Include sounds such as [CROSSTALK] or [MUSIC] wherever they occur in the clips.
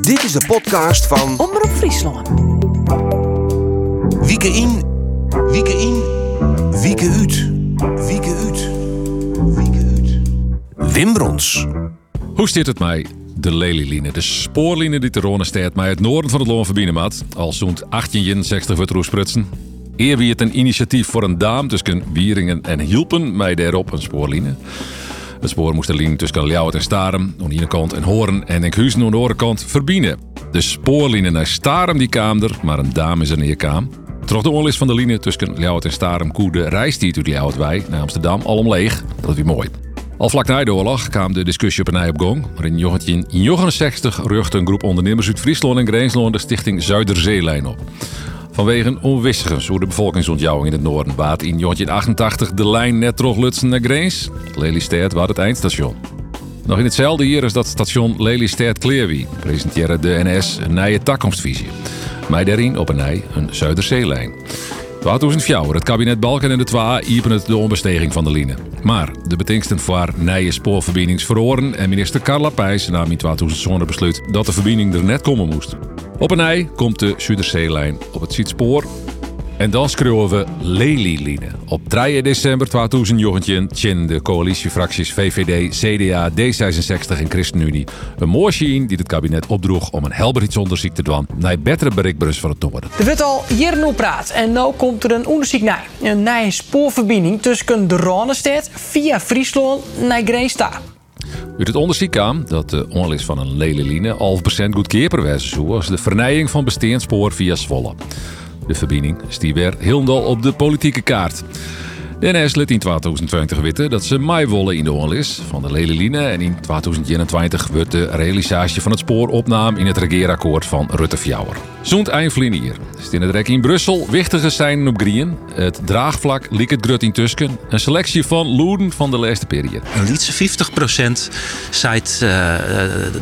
Dit is de podcast van Omroep Friesland. Wieke in, Wieke in, Wieke uit, Wieke uit, Wieke uit. Wim Brons. Hoe zit het mij? De Lelyline, de spoorline die te Rone staat mij het noorden van het Loon verbinden maat. Al zo'n 1860 wordt roesprutsen. Eer wie het een initiatief voor een daam tussen Wieringen en Hielpen, mij daarop een spoorline. Het spoor moest de linie tussen Ljouwert en Starem aan de ene kant en Horen en Enkhuizen aan de andere kant verbinden. De spoorline naar Starem die kwam er, maar een daam is er neer kwam. Troch de onlist van de linie tussen Ljouwert en Starem koe de reistijd uit wij naar Amsterdam al omleeg. Dat is mooi. Al vlak na de oorlog kwam de discussie op een ei op gang. Maar in 1969 ruchtte een groep ondernemers uit Friesland en Greensland de stichting Zuiderzeelijn op. Vanwege onwissigers hoe de bevolkingsontjouwing in het noorden baat in 1988 de lijn net Lutsen naar Greens. Lelystad was het eindstation. Nog in hetzelfde jaar is dat station Lelystad Clearwie presenteerde de NS een nieuwe toekomstvisie. Mij daarin op een nij een Zuiderzeelijn. 2004, het kabinet Balken en de Twa iepen het de onbesteging van de line. Maar de betingsten voor nieuwe spoorverbindings verhoren en minister Carla Pijs nam in 2000 besluit dat de verbinding er net komen moest. Op een ei komt de Zuiderzeelijn op het Zietspoor. En dan schreeuwen we Lelyline. Op 3 december 2019 tjen de coalitiefracties VVD, CDA, D66 en ChristenUnie een moorschien die het kabinet opdroeg om een helberheidsonderzoek te doen naar betere bereikbaarheid van het noorden. Er wordt al jaren praat en nu komt er een onderzoek naar. Een nieuwe spoorverbinding tussen de Ronestad via Friesland naar Greenstar. Uit het onderzoek kwam dat de onlist van een lelyline 11% goedkeeper was zoals de vernijing van besteend spoor via Zwolle. De verbinding stier weer op de politieke kaart. De NS liet in 2020 weten dat ze willen in de onlis van de Lelyline. En in 2021 wordt de realisatie van het spoor opname in het regeerakkoord van Rutte Fjouwer. Zo'n eindvlinier. Is in Brussel. Wichtige zijn op grien. Het draagvlak liek het grut in Tusken. Een selectie van loeden van de laatste periode. Een liedse 50% zei uh,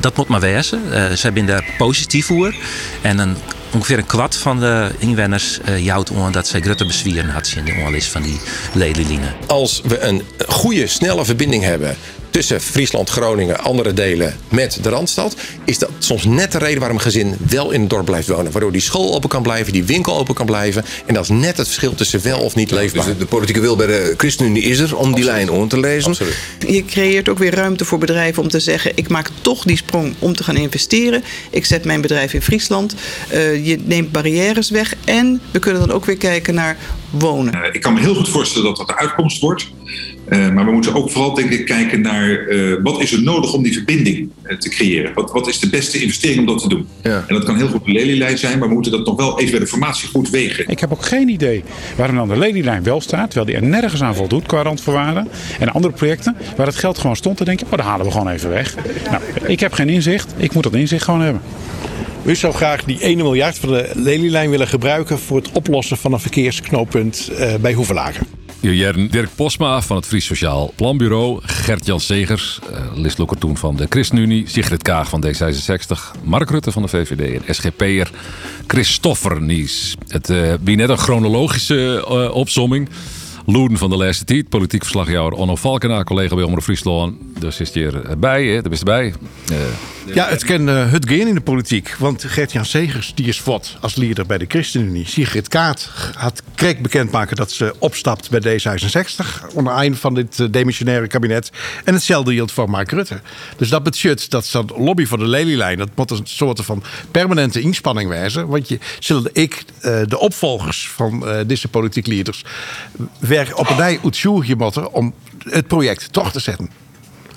dat moet maar wezen. Uh, zij zijn daar positief voor. En een ongeveer een kwart van de inwoners uh, jouwt dat zij grote bezwieren had in de onlis van die lelyline. Als we een goede, snelle verbinding hebben tussen Friesland, Groningen, andere delen met de Randstad, is dat soms net de reden waarom een gezin wel in het dorp blijft wonen. Waardoor die school open kan blijven, die winkel open kan blijven. En dat is net het verschil tussen wel of niet leefbaar. Dus de, de politieke wil bij de ChristenUnie is er om Absoluut. die lijn om te lezen. Absoluut. Je creëert ook weer ruimte voor bedrijven om te zeggen: ik maak toch die sprong om te gaan investeren. Ik zet mijn bedrijf in Friesland. Uh, je neemt barrières weg en we kunnen dan ook weer kijken naar wonen. Uh, ik kan me heel goed voorstellen dat dat de uitkomst wordt. Uh, maar we moeten ook vooral denk ik kijken naar uh, wat is er nodig om die verbinding uh, te creëren. Wat, wat is de beste investering om dat te doen? Ja. En dat kan heel goed de lelielijn zijn, maar we moeten dat nog wel even bij de formatie goed wegen. Ik heb ook geen idee waarom dan de lelielijn wel staat, terwijl die er nergens aan voldoet qua randvoorwaarden. En andere projecten waar het geld gewoon stond, te denken, oh, dat halen we gewoon even weg. Nou, ik heb geen inzicht, ik moet dat inzicht gewoon hebben. U zou graag die 1 miljard van de lelielijn willen gebruiken voor het oplossen van een verkeersknooppunt uh, bij Hoevelaken. Jern Dirk Posma van het Fries Sociaal Planbureau, Gert-Jan Segers, uh, Lis toen van de ChristenUnie, Sigrid Kaag van D66, Mark Rutte van de VVD en SGP'er Christoffer Nies. Het uh, wie net een chronologische uh, opsomming. Loeden van de laatste tijd, politiek verslagjouwer Onno Valkenaar, collega bij Omroep Friesland. Dus is hier bij, hè? daar is erbij. Uh, ja, het kan uh, het gaan in de politiek. Want Gert-Jan Segers die is vot als leider bij de ChristenUnie. Sigrid Kaat had kreeg bekendmaken dat ze opstapt bij D66. Onder eind van dit uh, demissionaire kabinet. En hetzelfde geldt voor Mark Rutte. Dus dat betekent dat dat lobby voor de lelielijn. Dat moet een soort van permanente inspanning wijzen. Want je zullen ik, de opvolgers van deze politieke leiders. Op een dij uitzoeken moeten om het project toch te zetten.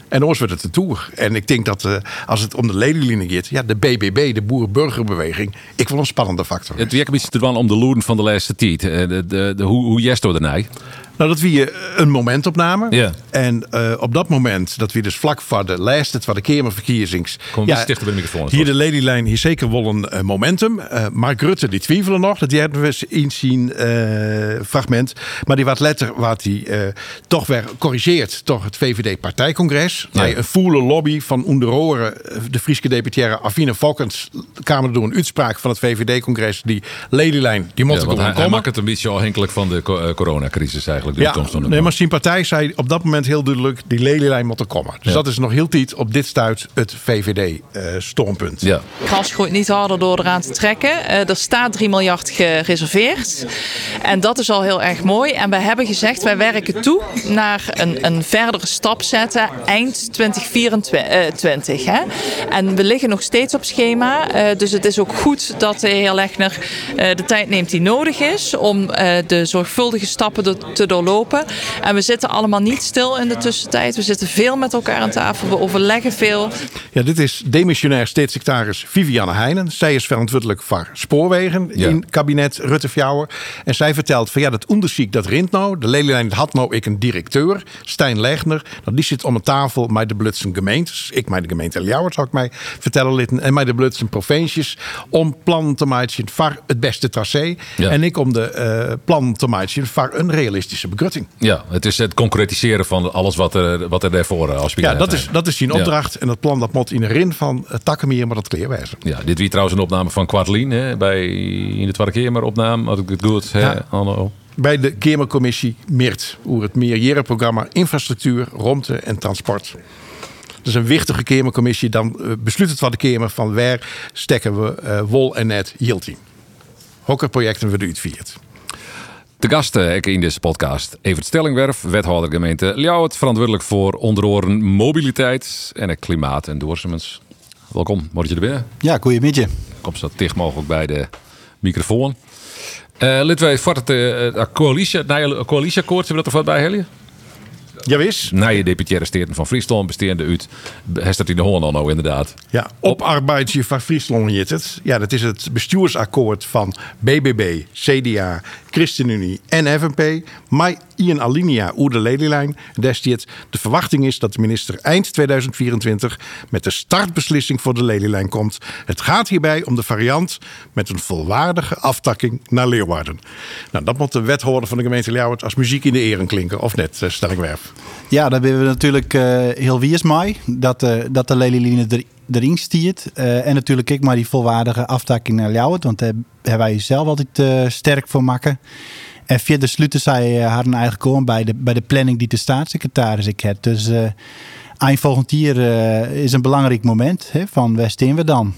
En ons wordt het een tour. En ik denk dat uh, als het om de ledenlinie gaat, ja, de BBB, de Boerenburgerbeweging, ik wil een spannende factor. Het werkt een beetje te om de loeren van de laatste tijd. De, de, de, de, hoe, hoe jij de Nou, dat wie een momentopname. Ja. En uh, op dat moment, dat wie dus vlak voor de lijst, het waar de Kamerverkiezings. Kom ja, dichter bij de microfoon. Hier de Lelylijn, hier zeker wel een uh, momentum. Uh, Mark Rutte, die twijfelen nog. Dat hebben we eens inzien fragment. Maar die wat letter, wat hij toch weer corrigeert, toch het VVD-partijcongres. Ja. Nee, een voele lobby van onder de Friese deputaire Afine Valkens. Kamer door een uitspraak van het VVD-congres. Die Lelylijn, die moet ja, er hij, komen. Hij maakt het een beetje afhankelijk van de coronacrisis eigenlijk. Eigenlijk de Ja, toekomst van de nee, maar zijn partij zei op dat moment heel duidelijk... die lelielijn moet er komen. Dus Ja. dat is nog heel tijd op dit stuit het VVD-stormpunt. Ja. Gas groeit niet harder door eraan te trekken. Eh, er staat 3 miljard gereserveerd. En dat is al heel erg mooi. En wij hebben gezegd, wij werken toe naar een, een verdere stap zetten eind 2024. Hè? En we liggen nog steeds op schema. Eh, dus het is ook goed dat de heer Legner eh, de tijd neemt die nodig is om eh, de zorgvuldige stappen te doorlopen. En we zitten allemaal niet stil in de tussentijd. We zitten veel met elkaar aan tafel. We overleggen veel. Ja, dit is demissionair staatssecretaris Viviane Heijnen. Zij is verantwoordelijk voor spoorwegen Ja. in kabinet Rutte Fjouwer. En zij vertelt van ja, dat onderzoek dat rint nou. De lelielijn had nou ik een directeur, Stijn Legner. Nou, die zit om een tafel met de Blutsen gemeentes. Ik met de gemeente Ljouwert zou ik mij vertellen litten. En met de Blutsen provincies om plannen te maken voor het beste tracé. Ja. En ik om de eh, plannen te maken voor een realistische begrutting. Ja, het is het concretiseren van alles wat er, wat er daarvoor eh, afspeelt. Ja, dat is, dat is Ja. opdracht. En dat plan dat moet in de rin van uh, Takkenmeer, maar dat kleerwijzer. Ja, dit wie trouwens een opname van Kwartlien hè, bij in de Tweede Kamer opname, had ik het goed. Hè, Ja. Hallo. bij de Kamercommissie MIRT. Over het meerjarenprogramma Infrastructuur, Romte en Transport. Dat is een wichtige Kamercommissie. Dan eh, besluit het wat de Kamer van waar stekken we wol en net hield in. Welke projecten we gasten in deze podcast. Evert Stellingwerf, wethouder gemeente Ljouwert, verantwoordelijk voor onder mobiliteit en het klimaat en doorsemens. Welkom, word je erbij? Ja, goeiemiddag. Kom zo dicht mogelijk bij de microfoon. Eh Laten wij voor het coalitie, het coalitieakkoord, hebben we dat er wat bij Helje? Ja, wis. Na je deputaire steden van Friesland besteende uit. Hij staat in de Hoorn al nou inderdaad. Ja, oparbeidje van Friesland heet het. Ja, dat is het bestuursakkoord van BBB, CDA, ChristenUnie en FNP. Maar in alinea oer de lelielijn. Daar staat, de verwachting is dat de minister eind 2024 met de startbeslissing voor de lelielijn komt. Het gaat hierbij om de variant met een volwaardige aftakking naar Leeuwarden. Nou, dat moet de wethouder van de gemeente Leeuwarden als muziek in de eren klinken. Of net, uh, Stellingwerf? Ja, daar ben we natuurlijk uh, heel wiers mee. Dat, uh, dat de lelielijnen er, erin stiert. Uh, en natuurlijk ik maar die volwaardige aftakking naar Ljouwert. Want daar hebben wij zelf altijd sterk voor maken. En via de sluiten zij haar eigenlijk gewoon bij de, bij de planning die de staatssecretaris ik heb. Dus eind volgend jaar is een belangrijk moment. Hè, van waar staan we dan?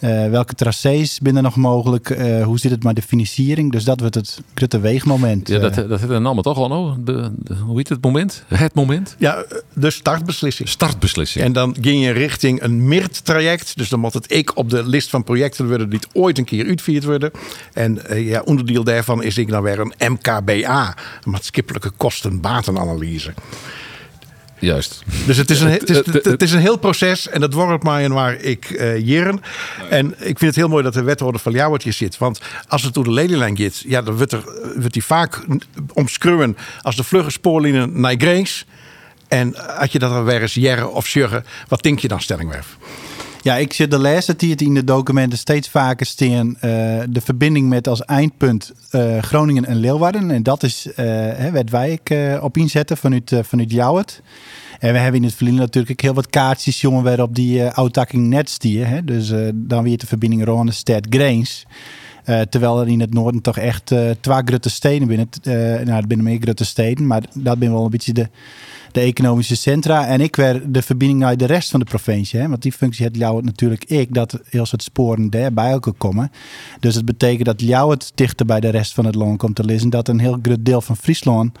Uh, welke tracés binnen nog mogelijk? Uh, hoe zit het met de financiering? Dus dat wordt het grote weegmoment. Ja, dat, dat heeft een naam toch al nou? De, de, hoe heet het moment? Het moment? Ja, de startbeslissing. Startbeslissing. En dan ging je richting een MIRT-traject. Dus dan moet het ik op de list van projecten worden die ooit een keer uitgevoerd worden. En uh, ja, onderdeel daarvan is ik dan weer een MKBA, een maatschappelijke kosten-batenanalyse. Juist. Dus het is, een, het, is, het, is een heel proces en dat wordt maar en waar ik uh, jeren. En ik vind het heel mooi dat de wethouder van Ljouwert hier zit. Want als het door de lelielijn gaat, ja, dan wordt, er, wordt die vaak omschreven als de vlugge spoorlijnen naar Grace. En als je dat dan weer eens jaren of sjuggen, wat denk je dan, Stellingwerf? Ja, ik zit de laatste tijd in de documenten steeds vaker staan uh, de verbinding met als eindpunt uh, Groningen en Leeuwarden. En dat is uh, wat wij op inzetten vanuit, vanuit Jouwert. En we hebben in het verleden natuurlijk heel wat kaartjes jongen waarop die uh, net. Hè? Dus dan weer de verbinding Ronestad Grains. Terwijl er in het noorden toch echt twee grote steden binnen. Uh, nou, het binnen meer grote steden, maar dat ben wel een beetje de, de economische centra. En ik werd de verbinding naar de rest van de provincie. Hè? Want die functie heeft Ljouwert natuurlijk ik, dat heel soort sporen daar bij elkaar komen. Dus het betekent dat Ljouwert dichter bij de rest van het land komt te lezen. Dat een heel groot deel van Friesland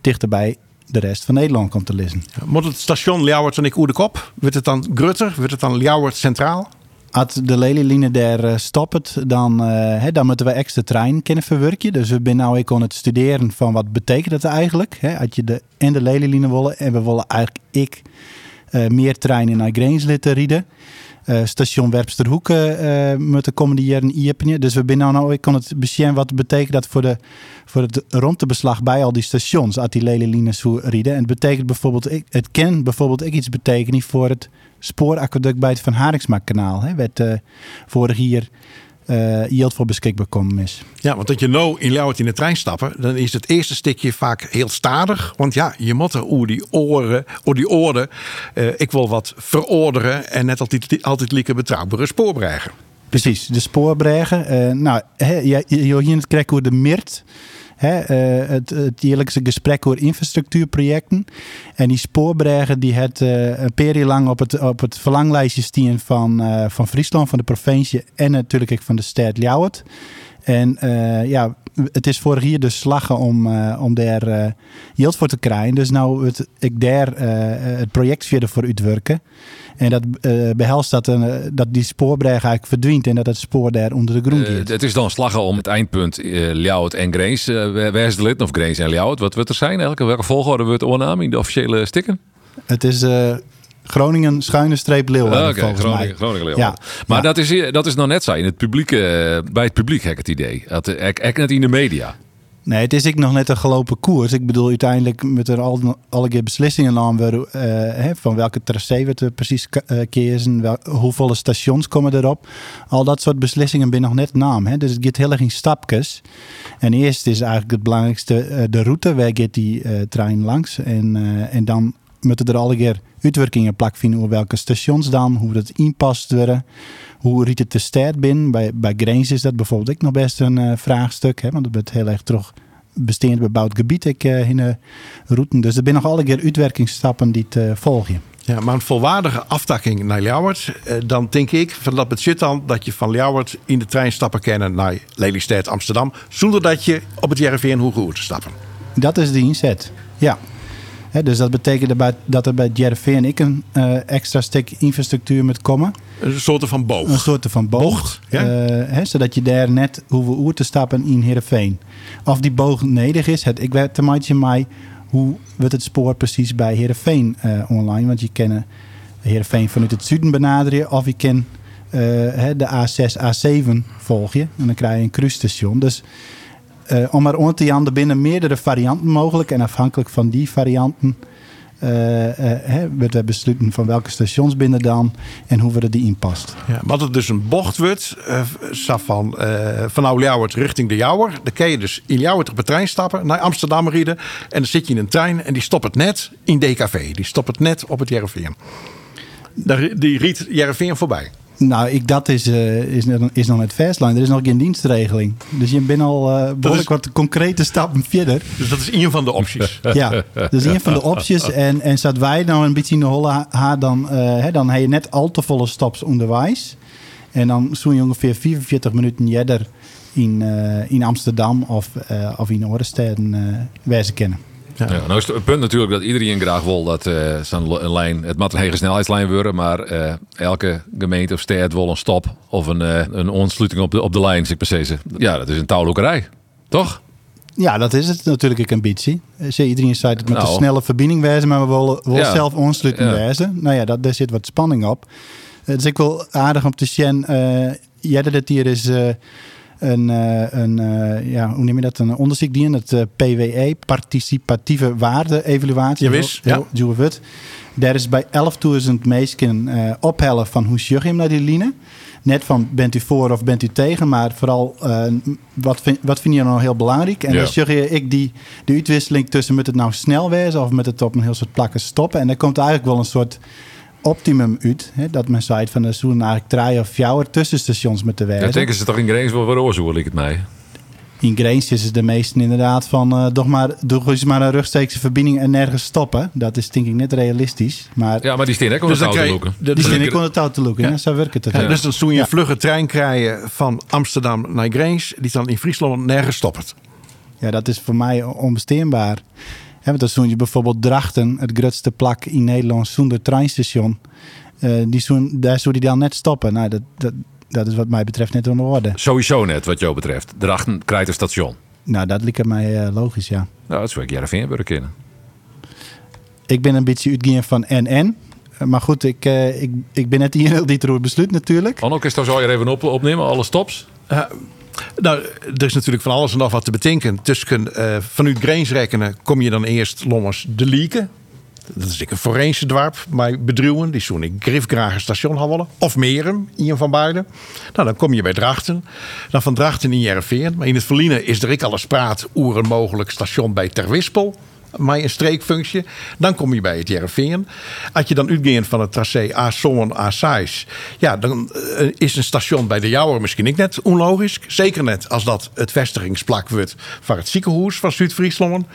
dichter bij de rest van Nederland komt te. Ja, moet het station Ljouwert en ik de kop? Wordt het dan Grutter? Wordt het dan Ljouwert Centraal? Als de lelielijnen daar uh, stopt, dan, hè, dan moeten we extra trein kunnen verwerken. Dus we zijn nou ik aan het studeren van wat betekent dat eigenlijk. Hè? Als je de en de lelielijnen willen en we willen eigenlijk ik uh, meer treinen naar Greenslit rijden. Station Werpsterhoek moet de komende jaren. Dus we zijn nou, ik aan het beschermen wat betekent dat voor, de, voor het rondtebeslag bij al die stations. Als die lelielijnen zo rijden. En het betekent bijvoorbeeld, het kan bijvoorbeeld ook iets betekenen voor het spooraqueduct bij het Van Haringsma-kanaal. Hè, werd vorig jaar uh, yield voor beschikbaar komen is. Ja, want dat je nou in Ljouwert in de trein stappen, dan is het eerste stukje vaak heel stadig. Want ja, je moet er oer die oren, oer die oren, uh, ik wil wat verorderen en net altijd, altijd lieke betrouwbare spoorbregen. Precies, de spoorbregen. nou, he, je, je, je krijgt hoe de MIRT. Hè, eh, het, het jaarlijkse gesprek over infrastructuurprojecten. En die spoorbregen die het eh, een periode lang op het, op het verlanglijstje staan van, eh, van Friesland, van de provincie en natuurlijk ook van de stad Ljouwert. En ja, het is vorig jaar dus slagen om, eh, om daar geld voor te krijgen. Dus nou het, ik daar eh, het project verder voor uitwerken. En dat eh behelst dat, eh, dat die spoorbrug eigenlijk verdwijnt en dat het spoor daar onder de grond Eh, zit. het is dan slaggen om het eindpunt uh, Ljouwert en Grace. Uh, waar is de lid of Grace en Ljouwert? Wat wordt er zijn eigenlijk? Welke volgorde wordt oornaam in de officiële stikken? Het is Groningen schuine streep Leeuwarden volgens Groningen, mij. Groningen Leeuwarden. Maar Dat, is, dat is nog net zo. In het publiek, eh, bij het publiek heb ik het idee. Dat, eh, ik, ik net in de media. Nee, het is ik nog net een gelopen koers. Ik bedoel, uiteindelijk met er al, alle keer beslissingen aan worden eh, hè, van welke tracé we het precies uh, kiezen, wel, hoeveel stations komen erop. Al dat soort beslissingen ben nog net naam. Hè. Dus het gaat heel erg in stapjes. En eerst is eigenlijk het belangrijkste uh, de route, waar gaat die trein langs. En, en dan moeten er alle keer uitwerkingen plak vinden over welke stations dan, hoe dat inpast worden, hoe riet het de stad binnen. Bij, bij Grains is dat bijvoorbeeld ook nog best een uh, vraagstuk, hè, want het wordt heel erg terug besteed bebouwd gebied ik, uh, in de route. Dus er zijn nog alle keer uitwerkingsstappen die het uh, volgen. Ja, maar een volwaardige aftakking naar Ljouwert, eh, dan denk ik van dat betekent dan dat je van Ljouwert in de trein stappen kennen naar Lelystad, Amsterdam, zonder dat je op het JRV hoeft te stappen. Dat is de inzet, ja. He, dus dat betekent dat er bij JRV en ik een uh, extra stuk infrastructuur moet komen. Een soort van boog. Een soort van boog. bocht ja? uh, he, zodat je daar net hoeveel uur te stappen in Heerenveen. Of die boog nedig is, het, ik weet te maatje mij hoe wordt het spoor precies bij Heerenveen uh, online. Want je kan Heerenveen vanuit het zuiden benaderen of je kan de A6, A7 volgen. En dan krijg je een cruisstation. Dus uh, om maar om te janden binnen meerdere varianten mogelijk. En afhankelijk van die varianten uh, uh, hè, werd we besluiten van welke stations binnen dan en hoe we er die inpast. Ja, wat het dus een bocht wordt, van, van nou Ljouwert richting de Jouwer. Dan kun je dus in Ljouwert op de trein stappen, naar Amsterdam rijden. En dan zit je in een trein en die stopt het net in DKV. Die stopt het net op het JRVM. Die riet JRVM voorbij. Nou, ik, dat is, uh, is, is nog net fastlijn. Er is nog geen dienstregeling. Dus je bent al uh, behoorlijk is, wat concrete stappen verder. Dus dat is een van de opties. [LAUGHS] ja, dat is een van de opties. [LAUGHS] En, en zat wij nou een beetje in de holle haar, dan, uh, hè, dan heb je net al te volle stops onderwijs. En dan zoen je ongeveer 44 minuten jeder in, in Amsterdam of, of in Oorsteden wijzen kennen. Ja. ja. nou is het punt natuurlijk dat iedereen graag wil dat uh, zo'n lijn, het moet een hege snelheidslijn worden, maar uh, elke gemeente of stad wil een stop of een, uh, een ontsluiting op de, op de lijn, zeg precies. Ja, dat is een touwlokerij, toch? Ja, dat is het natuurlijk een ambitie. Iedereen zei het met nou. een snelle verbinding wijzen, maar we willen, ja. zelf ontsluiting ja. wijzen. Nou ja, dat, daar zit wat spanning op. Dus ik wil aardig om te zien, jij dat het hier is een, uh, een uh, ja, hoe neem je dat, een onderzoek die in het uh, PWE, participatieve waarde-evaluatie. Ja, wist. Ja. het. Daar is bij 11.000 mensen ophellen van hoe je hem naar die line. Net van bent u voor of bent u tegen, maar vooral wat, vind, wat vind je nou heel belangrijk? En ja. dan je ik die de uitwisseling tussen moet het nou snel wezen of met het op een heel soort plakken stoppen. En dan komt eigenlijk wel een soort optimum uit. Hè, dat men zei van de zoen eigenlijk drie of vier tussenstations met te werken. Ja, denken ze toch in Grains wel waar oorzoek ik het mij? In Grains is het de meesten inderdaad van uh, toch maar, doe eens maar een rechtstreekse verbinding en nergens stoppen. Dat is denk ik net realistisch. Maar, ja, maar die steen ook om dus te loeken. Die steen om het touw te loeken, ja. zo werkt het. Ja, dus dan zoen je een vlugge trein krijgen van Amsterdam naar Grains, die dan in Friesland nergens stopt. Ja, dat is voor mij onbestaanbaar. Ja, want dan je bijvoorbeeld Drachten, het grootste plak in Nederland zonder treinstation. Uh, die zoen, daar zou die dan net stoppen. Nou, dat, dat, dat is wat mij betreft net de orde. Sowieso net, wat jou betreft. Drachten krijgt een station. Nou, dat lijkt mij uh, logisch, ja. Nou, dat zou ik Jereveen kennen. Ik ben een beetje uitgegaan van NN. Maar goed, ik, uh, ik, ik ben net hier [LAUGHS] die erover besluit natuurlijk. Anno, is zou je even op, opnemen, alle stops? Nou, er is natuurlijk van alles en nog wat te bedenken. Tussen uh, vanuit Grains rekenen kom je dan eerst Lommers de Lieken. Dat is een forense dorp, maar bedruwen. Die zo'n ik Grifgrager station hadden. Of Meren, een van beide. Nou, dan kom je bij Drachten. Dan van Drachten in Jereveen. Maar in het Verliezen is er ik al eens praat oer een mogelijk station bij Terwispel. Met een streekfunctie. Dan kom je bij het Jereveen. Als je dan uitgaat van het tracé A-Sommen, A-Sais. Ja, dan eh, is een station bij de Jouwer misschien niet net onlogisch. Zeker net als dat het vestigingsplak wordt van het ziekenhuis van Zuid-Friesland.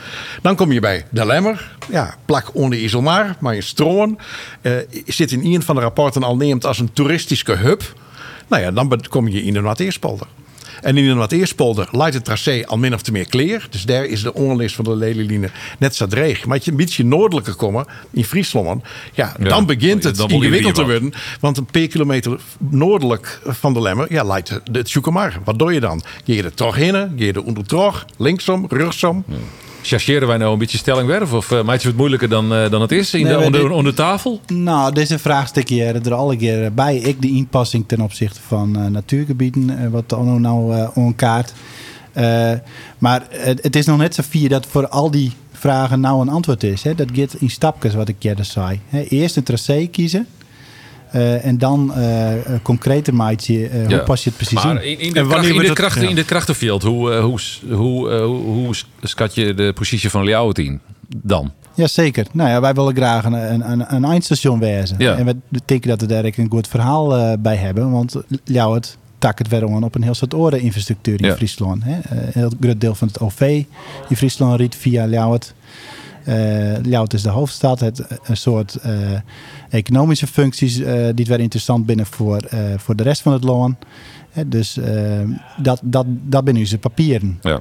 Dan kom je bij de Lemmer. Ja, plak onder Iselmar, maar in Stroon. eh zit in een van de rapporten al neemt als een toeristische hub. Nou ja, dan kom je in de Noord-Eerspolder. En in de Noord-Eerspolder leidt het tracé al min of te meer clear. Dus daar is de onlist van de Lelyline net zo dreig. Maar als je een beetje noordelijker komen, in Friesland, ja, Ja, dan begint het dan ingewikkeld te wat. worden. Want een paar kilometer noordelijk van de Lemmer, ja, leidt het- Sjoekermar. Wat doe je dan? Ga je er toch in, ga je er onder linksom, rugsom? Chargeren wij nou een beetje stellingwerf? Of uh, maakt je het moeilijker dan, eh, dan het is in Nee, de, onder, dit- onder tafel? Nou, deze vraagstukje er alle keer bij. Ik de inpassing ten opzichte van eh, natuurgebieden, eh, wat Anno nou eh onkaart. Eh, maar het, het is nog net zo vier dat voor al die vragen nou een antwoord is. Hè. Dat gaat in stapjes, wat ik eerder zei. Hè. Eerst een tracé kiezen. Eh, en dan eh concreter maakt je, eh, hoe Ja. pas je het precies maar in. in, in, de, kracht, in, de, krachten, in de krachtenveld, hoe, hoe, hoe, hoe, je de positie van Ljouwert in dan? Jazeker. Nou ja, wij willen graag een, een, een, een eindstation wezen. Ja. En we denken dat we daar een goed verhaal eh, bij hebben. Want Ljouwert tak het om op een heel soort oren infrastructuur in Ja. Friesland. Hè. Een heel groot deel van het OV in Friesland riet via Ljouwert. Eh Ljouwert is de hoofdstad. Het, een soort eh, economische functies eh, die het weer interessant binnen voor, eh, voor de rest van het land. Hè, dus dat, dat, dat zijn onze papieren. Ja.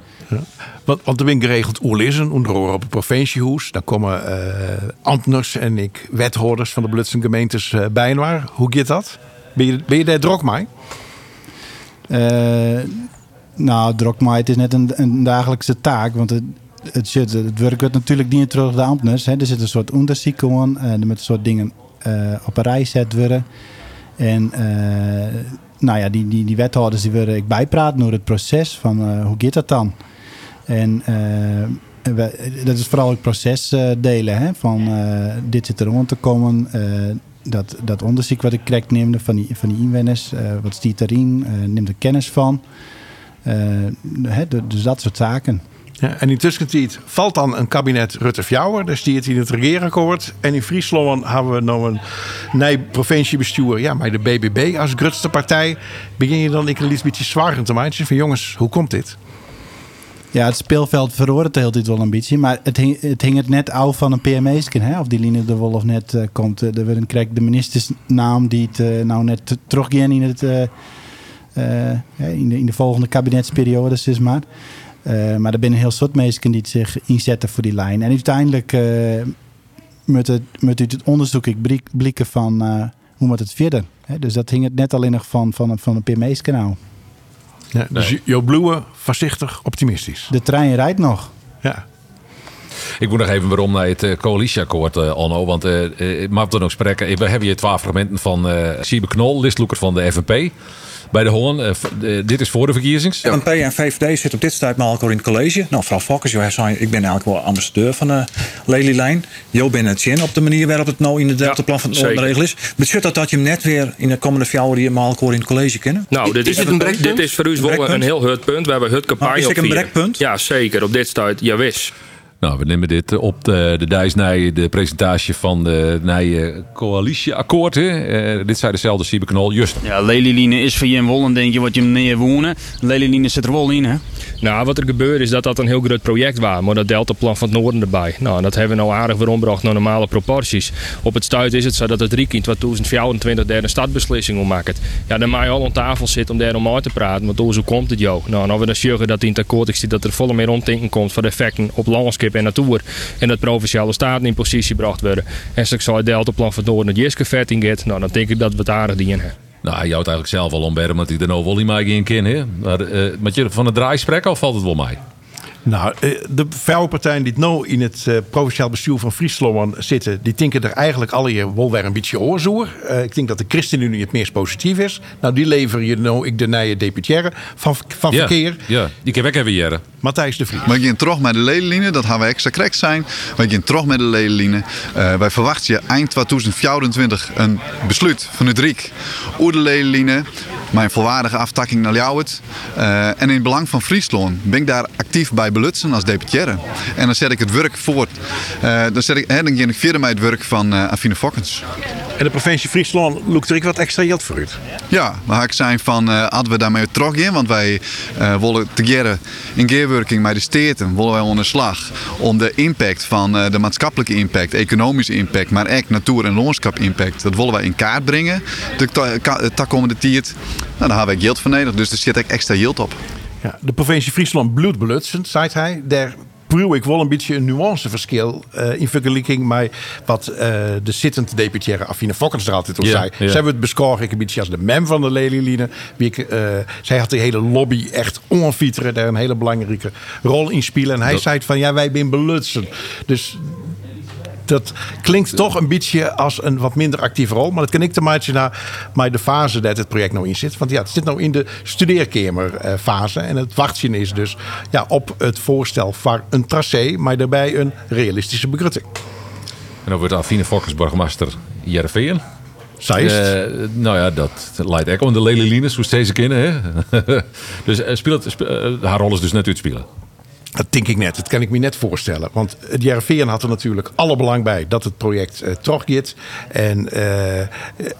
Want, want er ben geregeld oerlissen, onder op het provinciehuis. Dan komen eh ambtenaren en ik, wethouders van de Blutsen gemeentes bij waar. Hoe gaat dat? Ben je, ben je daar druk mee? Eh, nou, drokmaai, het is net een, een dagelijkse taak. Want het, het, zit, het werk wordt natuurlijk niet terug de. Hè. Er zit een soort onderzoek aan. eh, er met een soort dingen eh, op een rij gezet worden. En eh, nou ja, die, die, die wethouders die willen ik bijpraten door het proces. Van eh, hoe gaat dat dan? En eh, dat is vooral het proces eh, delen. Hè? Van eh, dit zit er te komen. eh, dat, dat onderzoek wat ik krijg neemde van die, van die inwoners. eh, wat stiet erin? eh neem er kennis van. Eh, de- dus dat soort zaken. En in tussentijd valt dan een kabinet Rutte-Fjouwer. Dus die het in het regeerakkoord. En in Friesland hebben we nou een nieuw provinciebestuur. Ja, maar de BBB als grootste partij. Begin je dan ik een beetje zwaar te maken. Van jongens, hoe komt dit? Ja, het speelveld verhoort het de hele wel een beetje. Maar het hing het, hing het net af van een PME-skin. Hè? Of die Line de Wolf net eh, komt. Er werd een de ministersnaam die het eh, nou net te- teruggaan in, het, eh, in, de, in de volgende kabinetsperiode, zeg maar. Eh, maar er zijn heel soort mensen die zich inzetten voor die lijn. En uiteindelijk eh moet, het, moet het onderzoek ik blik- blikken van eh, hoe moet het verder. Hè? Dus dat hing het net alleen nog van, van, van een PME-kanaal. Ja, dus Bloemen, voorzichtig optimistisch. De trein rijdt nog. Ja. Ik moet nog even waarom naar het eh, coalitieakkoord, eh Onno. Want eh eh, mag er nog spreken. We hebben hier twee fragmenten van eh Siebe Knol, listloeker van de FNP. Bij de. Eh, eh, dit is voor de verkiezings. NP en VVD zitten op dit met elkaar in het college. Nou, vooral Fokkers, ik ben eigenlijk wel ambassadeur van de Lelylijn. Jo ben het zin op de manier waarop het nou in het deltaplan van het zeker. regel is. Betekent dat dat je hem net weer in de komende vier jaar hier in het college kennen? Nou, dit is, dit is voor u wel een heel hut punt. We hebben het campagne Nou, is op het een vier. brekpunt? Ja, zeker. Op dit stuit, ja wis. Nou, we nemen dit eh, op de, de Dijsnij, de presentatie van de nieuwe coalitieakkoord. hè. Eh, dit zei dezelfde Siebe Knol. Just. Ja, Lelyline is voor je in Wollen, denk je, wat je neer wonen. Lelyline zit er wel in, hè? Nou, wat er gebeurde is dat dat een heel groot project was. Maar dat deltaplan van het noorden erbij. Nou, dat hebben we nou aardig weer omgebracht naar normale proporties. Op het stuit is het zo dat het Riek in 2024 derde stadbeslissing om maakt. Ja, dan mag je al aan tafel zitten om daar om uit te praten. Want hoe komt het, joh? Nou, en als we dan zeggen dat in het akkoord is dat er volle meer omdenken komt van de effecten op landschap en natuur. En dat provinciale staten in positie gebracht worden. En straks zal het deltaplan van noorden het Jiske vet in gaat. Nou, dan denk ik dat we het aardig dienen hebben. Nou, hij houdt eigenlijk zelf al ombergen, want hij er nou wel in kan. Maar eh, met je van het draai spreken of valt het wel mee? Nou, eh, de vrouwenpartijen die nou in het eh, provinciaal bestuur van Friesland zitten, die denken er eigenlijk alle je wel weer een beetje oorzoer. Eh, ik denk dat de ChristenUnie het meest positief is. Nou, die leveren je nou ik de nieuwe deputaire van, van ja, verkeer. Ja, die kan weg hebben jaren. Matthijs de Vries. We gaan terug met de ledenlijnen, dat gaan we extra correct zijn. We gaan terug met de ledenlijnen. Eh, wij verwachten je eind 2024 een besluit van het Riek over de ledenlijnen. Mijn volwaardige aftakking naar Ljouwert. Eh, en in het belang van Friesland ben ik daar actief bij bij belutsen als deputaire. En dan zet ik het werk voort. Uh, dan, zet ik, hè, dan ik verder met het werk van uh, Affine Fokkens. En de provincie Friesland loopt er ook wat extra geld voor uit. Ja, maar ik zijn van uh, hadden we daarmee terug in, want wij uh, willen together in gearworking met de steden willen wij onder slag om de impact van uh, de maatschappelijke impact, economische impact, maar ook natuur- en landschap impact, dat willen wij in kaart brengen. De komende tijd. Nou, daar hebben wij geld voor nodig, dus er zit ook extra geld op. Ja, de provincie Friesland bloedbelutsend, zei hij. Daar proef ik wel een beetje een nuanceverschil uh, in vergelijking met wat uh, de zittende deputaire Affine Fokkens er altijd al zei. ja. Zij wordt beschouwd ik een beetje als de mem van de Lelyline. Eh, zij had de hele lobby echt onfieteren, daar een hele belangrijke rol in spelen. En hij Dat- zei van ja, wij zijn belutsen. Dus dat klinkt toch een beetje als een wat minder actieve rol. Maar dat kan ik te maken naar maar de fase dat het project nou in zit. Want ja, het zit nou in de studeerkamerfase. En het wachtje is dus ja, op het voorstel van een tracé. Maar daarbij een realistische begrutting. En dan wordt Affine Fokkers burgemeester Jereveen. Zeist. Eh, nou ja, dat leidt ook om de Lelylines, hoe steeds kennen. [LAUGHS] Dus eh, speelt, spe- eh, haar rol is dus net uitspelen. Dat denk ik net. Dat kan ik me net voorstellen. Want het JRVN had er natuurlijk alle belang bij dat het project eh teruggaat. En, eh,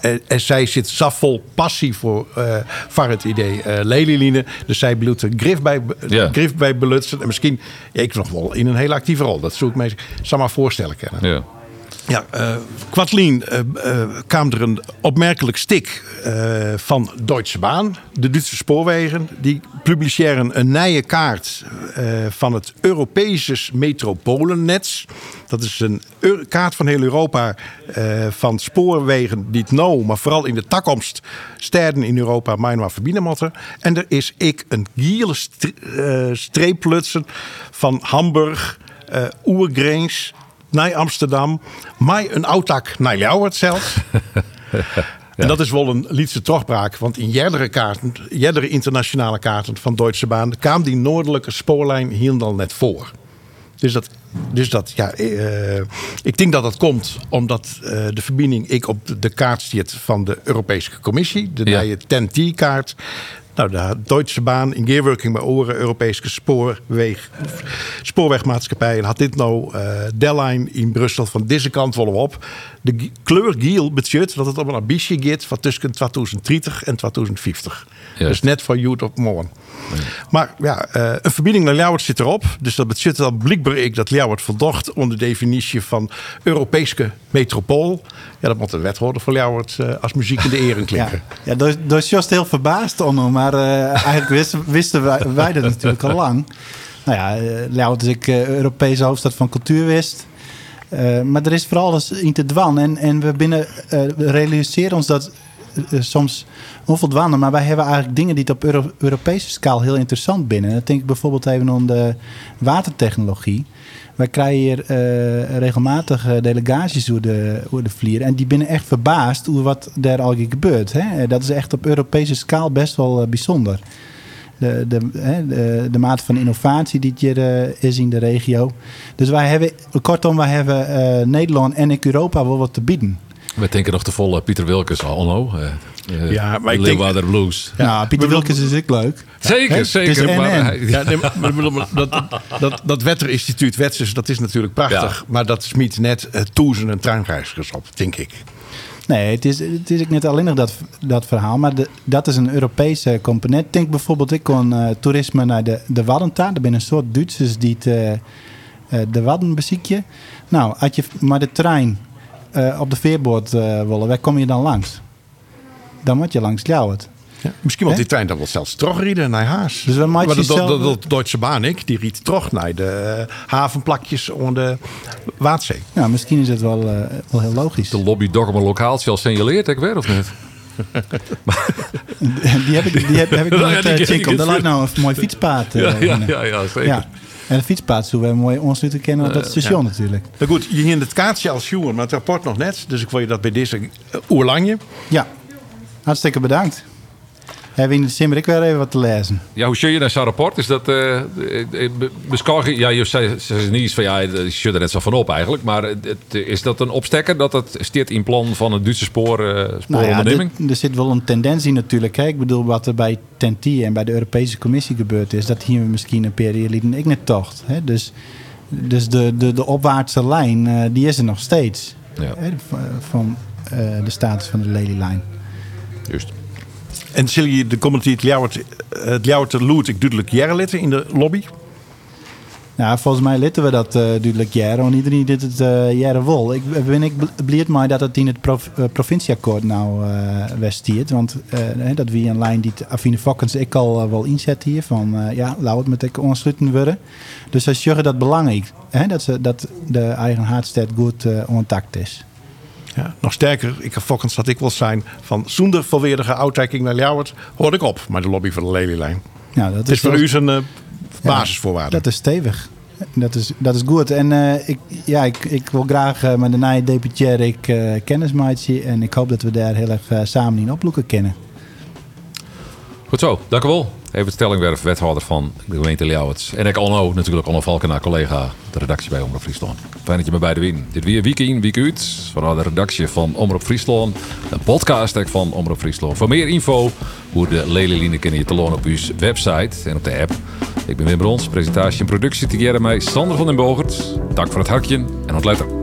en, en zij zit zaf vol passie voor, eh voor het idee eh Lelyline. Dus zij bloedt er grif bij, Ja. grif bij belutsen. En misschien, ik nog wel in een hele actieve rol. Dat zou ik me zou maar voorstellen kennen. Ja. Ja, eh Kwartlien eh, eh, kwam er een opmerkelijk stik van Deutsche Bahn, de Duitse spoorwegen. Die publiceren een nieuwe kaart van het Europese metropolennet. Dat is een kaart van heel Europa van spoorwegen die het nou, maar vooral in de toekomst, steden in Europa maar verbinden moeten. En er is ik een giele stre- streeplutsen van Hamburg, eh Oergreens, naar Amsterdam, maar een autak naar Ljouwert zelfs. [LAUGHS] En dat is wel een liedse terugbraak, want in jerdere kaarten, jerdere internationale kaarten van Deutsche Bahn, kwam die noordelijke spoorlijn hier al net voor. Dus dat, dus dat ja, eh, ik denk dat dat komt omdat eh, de verbinding ik op de- kaart zit van de Europese Commissie, de Ja. TEN-T-kaart. Nou, de Deutsche Bahn in gearworking met oren, Europese spoorweg, spoorwegmaatschappijen had dit nou eh deadline in Brussel van deze kant we op. De kleur giel betekent dat het op een ambitie gaat van tussen 2030 en 2050. Dus net voor youth op morgen. Maar ja, eh, een verbinding naar Ljouwert zit erop. Dus dat betekent dan blijkbaar ik dat Ljouwert voldocht onder de definitie van Europese metropool. Ja, dat moet een wethouder voor Ljouwert eh, als muziek in de eren [LAUGHS] klinken. Ja, daar is Jost heel verbaasd om, maar eh, eigenlijk wisten, wisten wij, dat natuurlijk al lang. Nou ja, uh, Ljouwert is ik eh, Europese hoofdstad van cultuur wist. Eh, maar er is vooral eens in te dwan. En, en we, binnen, eh, realiseren ons dat eh, soms onvoldwaande. Maar wij hebben eigenlijk dingen die het op Euro- Europese schaal heel interessant binnen. En dan denk ik bijvoorbeeld even aan de watertechnologie. Wij krijgen hier eh, regelmatig eh, delegaties door de, door de vlier. En die binnen echt verbaasd over wat daar al gebeurt. Hè? Dat is echt op Europese schaal best wel eh, bijzonder. De, de, de, mate van innovatie die eh, is in de regio. Dus wij hebben, kortom, wij hebben eh, Nederland en Europa wel wat te bieden. We denken nog te vol eh, Pieter Wilkes al, no? Eh, eh, Ja, maar ik Leeuwarder Blues. Ja, Pieter Wilkens is ook leuk. Zeker, zeker, maar Ja, nee, maar, maar ik bedoel, maar dat, dat, dat Wetterinstituut Wetses, dat is natuurlijk prachtig. Maar dat smiet net uh, duizenden treinreizigers op, denk ik. Nee, het is, het is ook niet alleen nog dat, dat verhaal, maar de, dat is een Europese component. Denk bijvoorbeeld, ik kon eh, toerisme naar de, de Waddenta. Er zijn een soort Duitsers die het, eh, eh, de Wadden bezieken. Nou, als je maar de trein eh, op de veerboord eh willen, waar kom je dan langs? Dan moet je langs Ljouwert. Ja, misschien moet die trein dan wel zelfs terugrijden naar Haas. Dus maar dat, dat, zelf- dat, dat Deutsche Bahn, ik, die riet terug naar de eh, havenplakjes onder de Waadzee. Ja, misschien is het wel, wel heel logisch. De lobby Dogma Lokaaltje al signaleert, ik weet of niet? [LAUGHS] Die heb ik, die heb, heb ik [LAUGHS] nooit die uh, niet. lag nou een mooi fietspaad. eh, Ja, ja, in. ja, ja, zeker. En het fietspaad zullen we mooi ons nu kennen op dat Eh, station ja. natuurlijk. Maar goed, je ging het kaartje als jongen, maar het rapport nog net. Dus ik wil je dat bij deze uh, oerlanje. Ja, hartstikke bedankt. Hebben we in december ik weer even wat te lezen. Ja, hoe zie je naar zo'n rapport? Is dat uh, beschouwing? Ja, je zei, zei niet iets van ja, je zit er net zo van op eigenlijk. Maar het, is dat een opstekker dat het steert in plan van het Duitse spoor, uh, spooronderneming? Nou ja, er zit wel een tendentie natuurlijk. Hè? Ik bedoel, wat er bij TNT en bij de Europese Commissie gebeurd is, dat hier misschien een periode ik net tocht. Hè? Dus, dus de, de, de opwaartse lijn, uh, die is er nog steeds. Ja. Hè? Van de status van de Lely Line. Juist. En zul je de het Ljouwert, het Ljouwert loert ik duidelijk jaren in de lobby? Ja, volgens mij litten we dat uh, duidelijk jaren. Want iedereen dit het uh, jaren wil. Ik ben ik mij dat het in het provincieakkoord nou westiert. Want dat wie een lijn die Affine Fokkens ik al wel inzet hier. Van ja, laat het met ik ontsluiten worden. Dus als je dat belangrijk. Hè, dat, ze, dat de eigen hartstad goed ontact is. Ja, nog sterker, ik heb fokkens dat ik wil zijn van zonder volledige uittrekking naar Ljouwert, hoor ik op met de lobby van de Lelylijn. Ja, dat is, is voor u zijn uh, basisvoorwaarde. dat is stevig. Dat is, dat is goed. En uh, ik, ja, ik, ik wil graag uh, met de nieuwe deputair ik, uh, kennis maken. En ik hoop dat we daar heel erg samen in oploeken kennen. Goed zo, dank u wel. Even Stellingwerf, wethouder van de gemeente Ljouwert. En ik Onno, natuurlijk Onno Valkenaar, collega de redactie bij Omroep Friesland. Fijn dat je me bij de win. Dit weer week in, week uit. Vanuit de redactie van Omroep Friesland. Een podcast van Omroep Friesland. Voor meer info hoe de Lelyline kunnen je te lonen op uw website en op de app. Ik ben Wim Brons, presentatie en productie together met Sander van den Bogert. Dank voor het hakje en tot later.